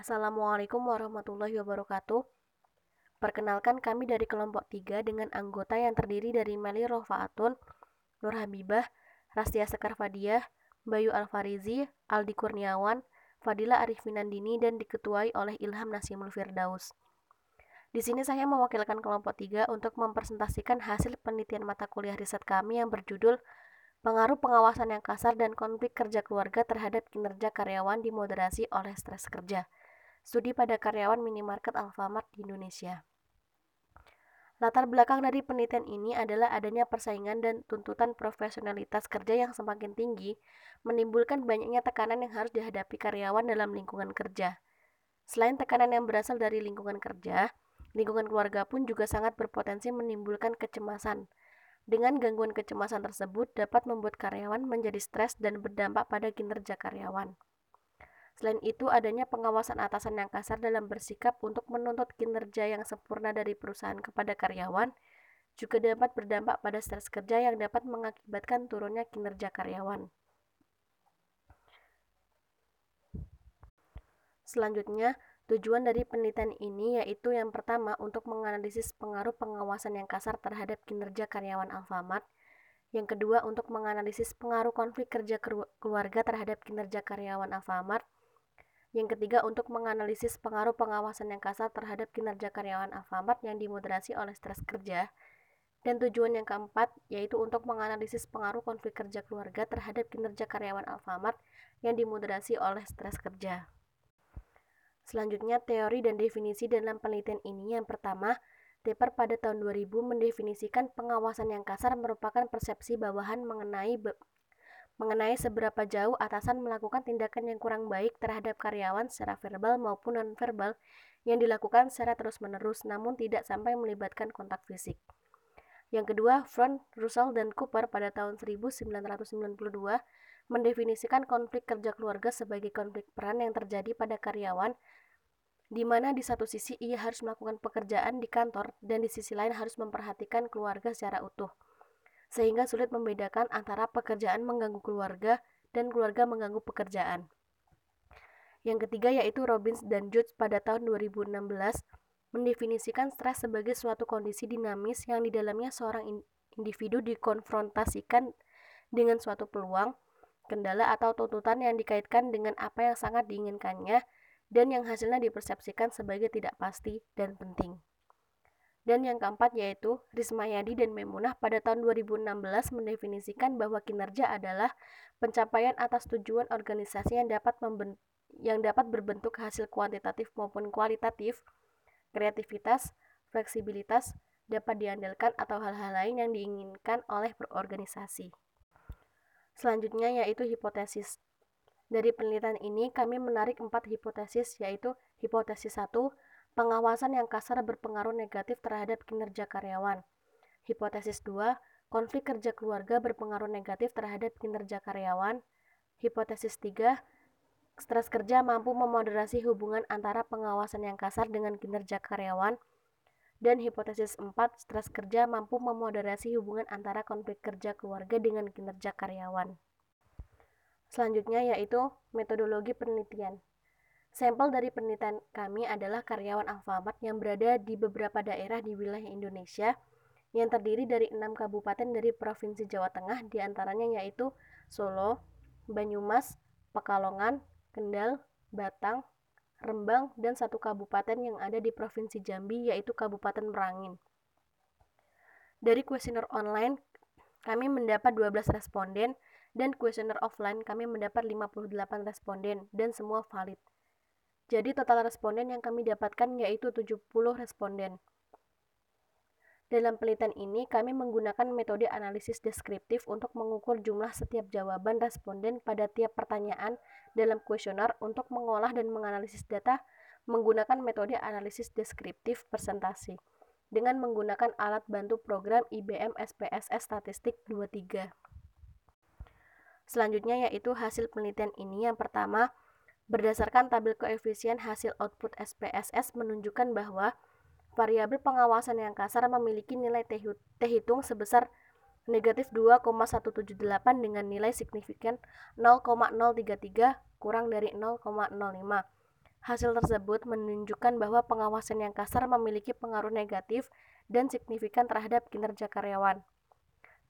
Assalamualaikum warahmatullahi wabarakatuh. Perkenalkan kami dari kelompok 3 dengan anggota yang terdiri dari Meli Rofaatun, Nur Habibah, Rastia Sekarfadiah, Bayu Alfarizi, Aldi Kurniawan, Fadila Arifinandini dan diketuai oleh Ilham Nasimul Firdaus. Di sini saya mewakilkan kelompok 3 untuk mempresentasikan hasil penelitian mata kuliah riset kami yang berjudul Pengaruh pengawasan yang kasar dan konflik kerja keluarga terhadap kinerja karyawan dimoderasi oleh stres kerja. Studi pada karyawan minimarket Alfamart di Indonesia. Latar belakang dari penelitian ini adalah adanya persaingan dan tuntutan profesionalitas kerja yang semakin tinggi, menimbulkan banyaknya tekanan yang harus dihadapi karyawan dalam lingkungan kerja. Selain tekanan yang berasal dari lingkungan kerja, lingkungan keluarga pun juga sangat berpotensi menimbulkan kecemasan. Dengan gangguan kecemasan tersebut dapat membuat karyawan menjadi stres dan berdampak pada kinerja karyawan. Selain itu, adanya pengawasan atasan yang kasar dalam bersikap untuk menuntut kinerja yang sempurna dari perusahaan kepada karyawan juga dapat berdampak pada stres kerja yang dapat mengakibatkan turunnya kinerja karyawan. Selanjutnya, tujuan dari penelitian ini yaitu yang pertama untuk menganalisis pengaruh pengawasan yang kasar terhadap kinerja karyawan Alfamart, yang kedua untuk menganalisis pengaruh konflik kerja keluarga terhadap kinerja karyawan Alfamart, yang ketiga, untuk menganalisis pengaruh pengawasan yang kasar terhadap kinerja karyawan Alfamart yang dimoderasi oleh stres kerja. Dan tujuan yang keempat, yaitu untuk menganalisis pengaruh konflik kerja keluarga terhadap kinerja karyawan Alfamart yang dimoderasi oleh stres kerja. Selanjutnya, teori dan definisi dalam penelitian ini yang pertama, Tepper pada tahun 2000 mendefinisikan pengawasan yang kasar merupakan persepsi bawahan mengenai mengenai seberapa jauh atasan melakukan tindakan yang kurang baik terhadap karyawan secara verbal maupun nonverbal yang dilakukan secara terus-menerus namun tidak sampai melibatkan kontak fisik. Yang kedua, Front, Russell, dan Cooper pada tahun 1992 mendefinisikan konflik kerja keluarga sebagai konflik peran yang terjadi pada karyawan di mana di satu sisi ia harus melakukan pekerjaan di kantor dan di sisi lain harus memperhatikan keluarga secara utuh sehingga sulit membedakan antara pekerjaan mengganggu keluarga dan keluarga mengganggu pekerjaan. Yang ketiga yaitu Robbins dan Judge pada tahun 2016 mendefinisikan stres sebagai suatu kondisi dinamis yang di dalamnya seorang individu dikonfrontasikan dengan suatu peluang, kendala atau tuntutan yang dikaitkan dengan apa yang sangat diinginkannya dan yang hasilnya dipersepsikan sebagai tidak pasti dan penting. Dan yang keempat yaitu Rismayadi dan Memunah pada tahun 2016 mendefinisikan bahwa kinerja adalah pencapaian atas tujuan organisasi yang dapat yang dapat berbentuk hasil kuantitatif maupun kualitatif, kreativitas, fleksibilitas, dapat diandalkan atau hal-hal lain yang diinginkan oleh berorganisasi. Selanjutnya yaitu hipotesis. Dari penelitian ini kami menarik empat hipotesis yaitu hipotesis 1, pengawasan yang kasar berpengaruh negatif terhadap kinerja karyawan. Hipotesis 2, konflik kerja keluarga berpengaruh negatif terhadap kinerja karyawan. Hipotesis 3, stres kerja mampu memoderasi hubungan antara pengawasan yang kasar dengan kinerja karyawan. Dan hipotesis 4, stres kerja mampu memoderasi hubungan antara konflik kerja keluarga dengan kinerja karyawan. Selanjutnya yaitu metodologi penelitian. Sampel dari penelitian kami adalah karyawan Alfamart yang berada di beberapa daerah di wilayah Indonesia yang terdiri dari enam kabupaten dari Provinsi Jawa Tengah di antaranya yaitu Solo, Banyumas, Pekalongan, Kendal, Batang, Rembang, dan satu kabupaten yang ada di Provinsi Jambi yaitu Kabupaten Merangin. Dari kuesioner online, kami mendapat 12 responden dan kuesioner offline kami mendapat 58 responden dan semua valid. Jadi total responden yang kami dapatkan yaitu 70 responden. Dalam penelitian ini, kami menggunakan metode analisis deskriptif untuk mengukur jumlah setiap jawaban responden pada tiap pertanyaan dalam kuesioner untuk mengolah dan menganalisis data menggunakan metode analisis deskriptif presentasi dengan menggunakan alat bantu program IBM SPSS Statistik 23. Selanjutnya yaitu hasil penelitian ini yang pertama Berdasarkan tabel koefisien hasil output SPSS menunjukkan bahwa variabel pengawasan yang kasar memiliki nilai T hitung sebesar negatif 2,178 dengan nilai signifikan 0,033 kurang dari 0,05. Hasil tersebut menunjukkan bahwa pengawasan yang kasar memiliki pengaruh negatif dan signifikan terhadap kinerja karyawan.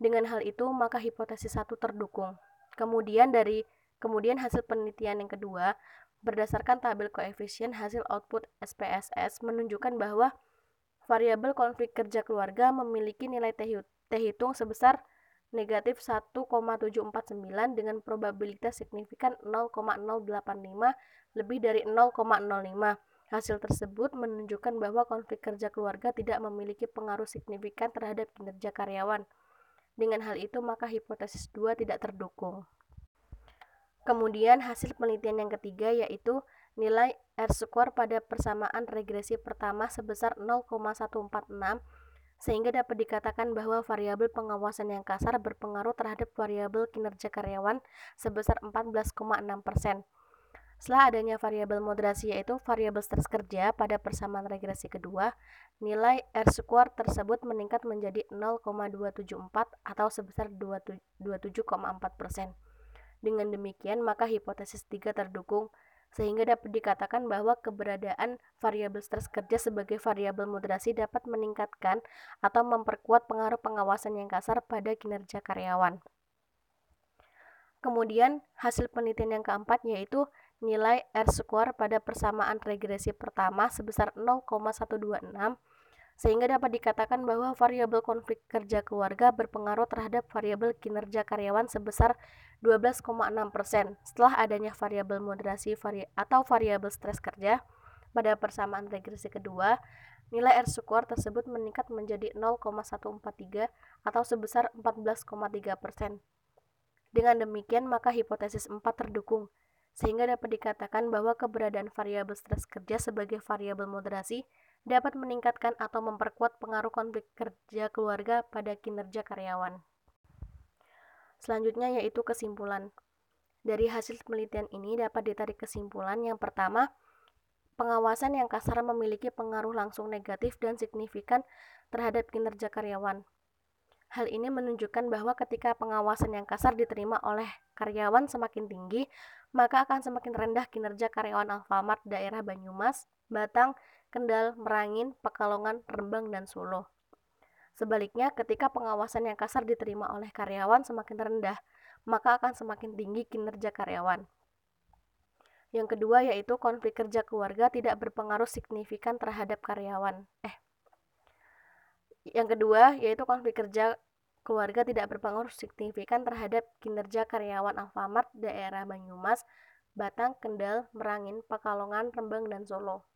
Dengan hal itu, maka hipotesis satu terdukung. Kemudian dari kemudian hasil penelitian yang kedua, berdasarkan tabel koefisien hasil output SPSS menunjukkan bahwa variabel konflik kerja keluarga memiliki nilai T hitung sebesar negatif 1,749 dengan probabilitas signifikan 0,085 lebih dari 0,05. Hasil tersebut menunjukkan bahwa konflik kerja keluarga tidak memiliki pengaruh signifikan terhadap kinerja karyawan. Dengan hal itu, maka hipotesis 2 tidak terdukung. Kemudian hasil penelitian yang ketiga yaitu nilai R-square pada persamaan regresi pertama sebesar 0,146 sehingga dapat dikatakan bahwa variabel pengawasan yang kasar berpengaruh terhadap variabel kinerja karyawan sebesar 14,6 persen. Setelah adanya variabel moderasi yaitu variabel stres kerja pada persamaan regresi kedua, nilai R square tersebut meningkat menjadi 0,274 atau sebesar 27,4 persen. Dengan demikian, maka hipotesis 3 terdukung sehingga dapat dikatakan bahwa keberadaan variabel stres kerja sebagai variabel moderasi dapat meningkatkan atau memperkuat pengaruh pengawasan yang kasar pada kinerja karyawan. Kemudian, hasil penelitian yang keempat yaitu nilai R square pada persamaan regresi pertama sebesar 0,126 sehingga dapat dikatakan bahwa variabel konflik kerja keluarga berpengaruh terhadap variabel kinerja karyawan sebesar 12,6% setelah adanya variabel moderasi vari atau variabel stres kerja pada persamaan regresi kedua, nilai R square tersebut meningkat menjadi 0,143 atau sebesar 14,3%. Dengan demikian, maka hipotesis 4 terdukung, sehingga dapat dikatakan bahwa keberadaan variabel stres kerja sebagai variabel moderasi dapat meningkatkan atau memperkuat pengaruh konflik kerja keluarga pada kinerja karyawan. Selanjutnya yaitu kesimpulan. Dari hasil penelitian ini dapat ditarik kesimpulan yang pertama, pengawasan yang kasar memiliki pengaruh langsung negatif dan signifikan terhadap kinerja karyawan. Hal ini menunjukkan bahwa ketika pengawasan yang kasar diterima oleh karyawan semakin tinggi, maka akan semakin rendah kinerja karyawan Alfamart daerah Banyumas, Batang, Kendal, Merangin, Pekalongan, Rembang, dan Solo. Sebaliknya, ketika pengawasan yang kasar diterima oleh karyawan semakin rendah, maka akan semakin tinggi kinerja karyawan. Yang kedua yaitu konflik kerja keluarga tidak berpengaruh signifikan terhadap karyawan. Eh. Yang kedua yaitu konflik kerja keluarga tidak berpengaruh signifikan terhadap kinerja karyawan Alfamart daerah Banyumas, Batang, Kendal, Merangin, Pekalongan, Rembang, dan Solo.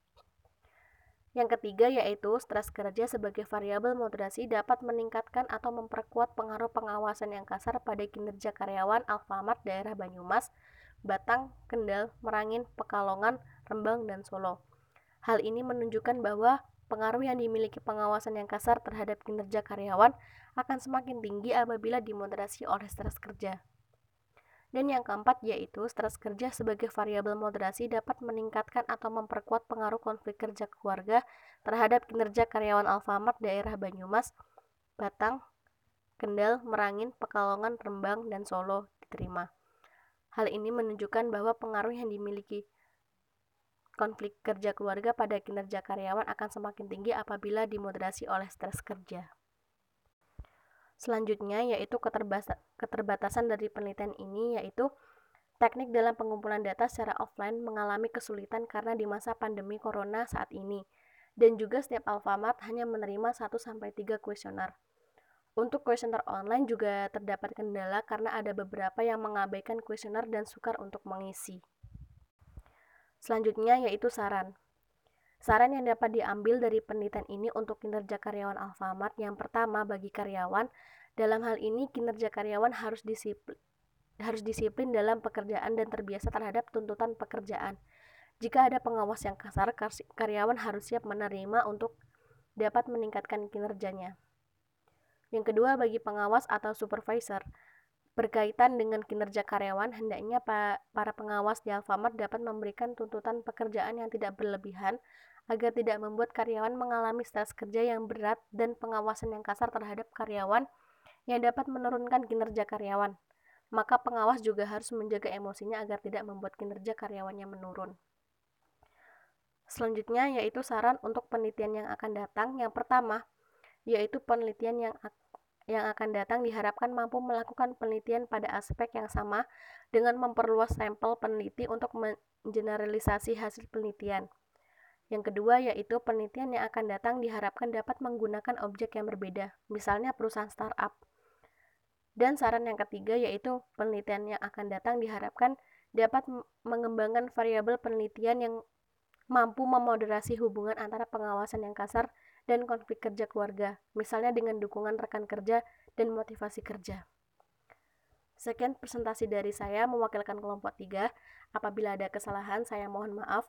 Yang ketiga yaitu stres kerja sebagai variabel moderasi dapat meningkatkan atau memperkuat pengaruh pengawasan yang kasar pada kinerja karyawan Alfamart daerah Banyumas, Batang, Kendal, Merangin, Pekalongan, Rembang, dan Solo. Hal ini menunjukkan bahwa pengaruh yang dimiliki pengawasan yang kasar terhadap kinerja karyawan akan semakin tinggi apabila dimoderasi oleh stres kerja. Dan yang keempat yaitu stres kerja sebagai variabel moderasi dapat meningkatkan atau memperkuat pengaruh konflik kerja keluarga terhadap kinerja karyawan Alfamart daerah Banyumas, Batang, Kendal, Merangin, Pekalongan, Rembang, dan Solo diterima. Hal ini menunjukkan bahwa pengaruh yang dimiliki konflik kerja keluarga pada kinerja karyawan akan semakin tinggi apabila dimoderasi oleh stres kerja. Selanjutnya yaitu keterbatasan dari penelitian ini yaitu teknik dalam pengumpulan data secara offline mengalami kesulitan karena di masa pandemi corona saat ini dan juga setiap Alfamart hanya menerima 1 sampai 3 kuesioner. Untuk kuesioner online juga terdapat kendala karena ada beberapa yang mengabaikan kuesioner dan sukar untuk mengisi. Selanjutnya yaitu saran. Saran yang dapat diambil dari penelitian ini untuk kinerja karyawan Alfamart yang pertama bagi karyawan, dalam hal ini kinerja karyawan harus disiplin, harus disiplin dalam pekerjaan dan terbiasa terhadap tuntutan pekerjaan. Jika ada pengawas yang kasar, karyawan harus siap menerima untuk dapat meningkatkan kinerjanya. Yang kedua, bagi pengawas atau supervisor, berkaitan dengan kinerja karyawan, hendaknya para pengawas di Alfamart dapat memberikan tuntutan pekerjaan yang tidak berlebihan agar tidak membuat karyawan mengalami stres kerja yang berat dan pengawasan yang kasar terhadap karyawan yang dapat menurunkan kinerja karyawan. Maka pengawas juga harus menjaga emosinya agar tidak membuat kinerja karyawannya menurun. Selanjutnya yaitu saran untuk penelitian yang akan datang. Yang pertama, yaitu penelitian yang yang akan datang diharapkan mampu melakukan penelitian pada aspek yang sama dengan memperluas sampel peneliti untuk mengeneralisasi hasil penelitian. Yang kedua yaitu penelitian yang akan datang diharapkan dapat menggunakan objek yang berbeda, misalnya perusahaan startup. Dan saran yang ketiga yaitu penelitian yang akan datang diharapkan dapat mengembangkan variabel penelitian yang mampu memoderasi hubungan antara pengawasan yang kasar dan konflik kerja keluarga, misalnya dengan dukungan rekan kerja dan motivasi kerja. Sekian presentasi dari saya mewakilkan kelompok 3. Apabila ada kesalahan, saya mohon maaf.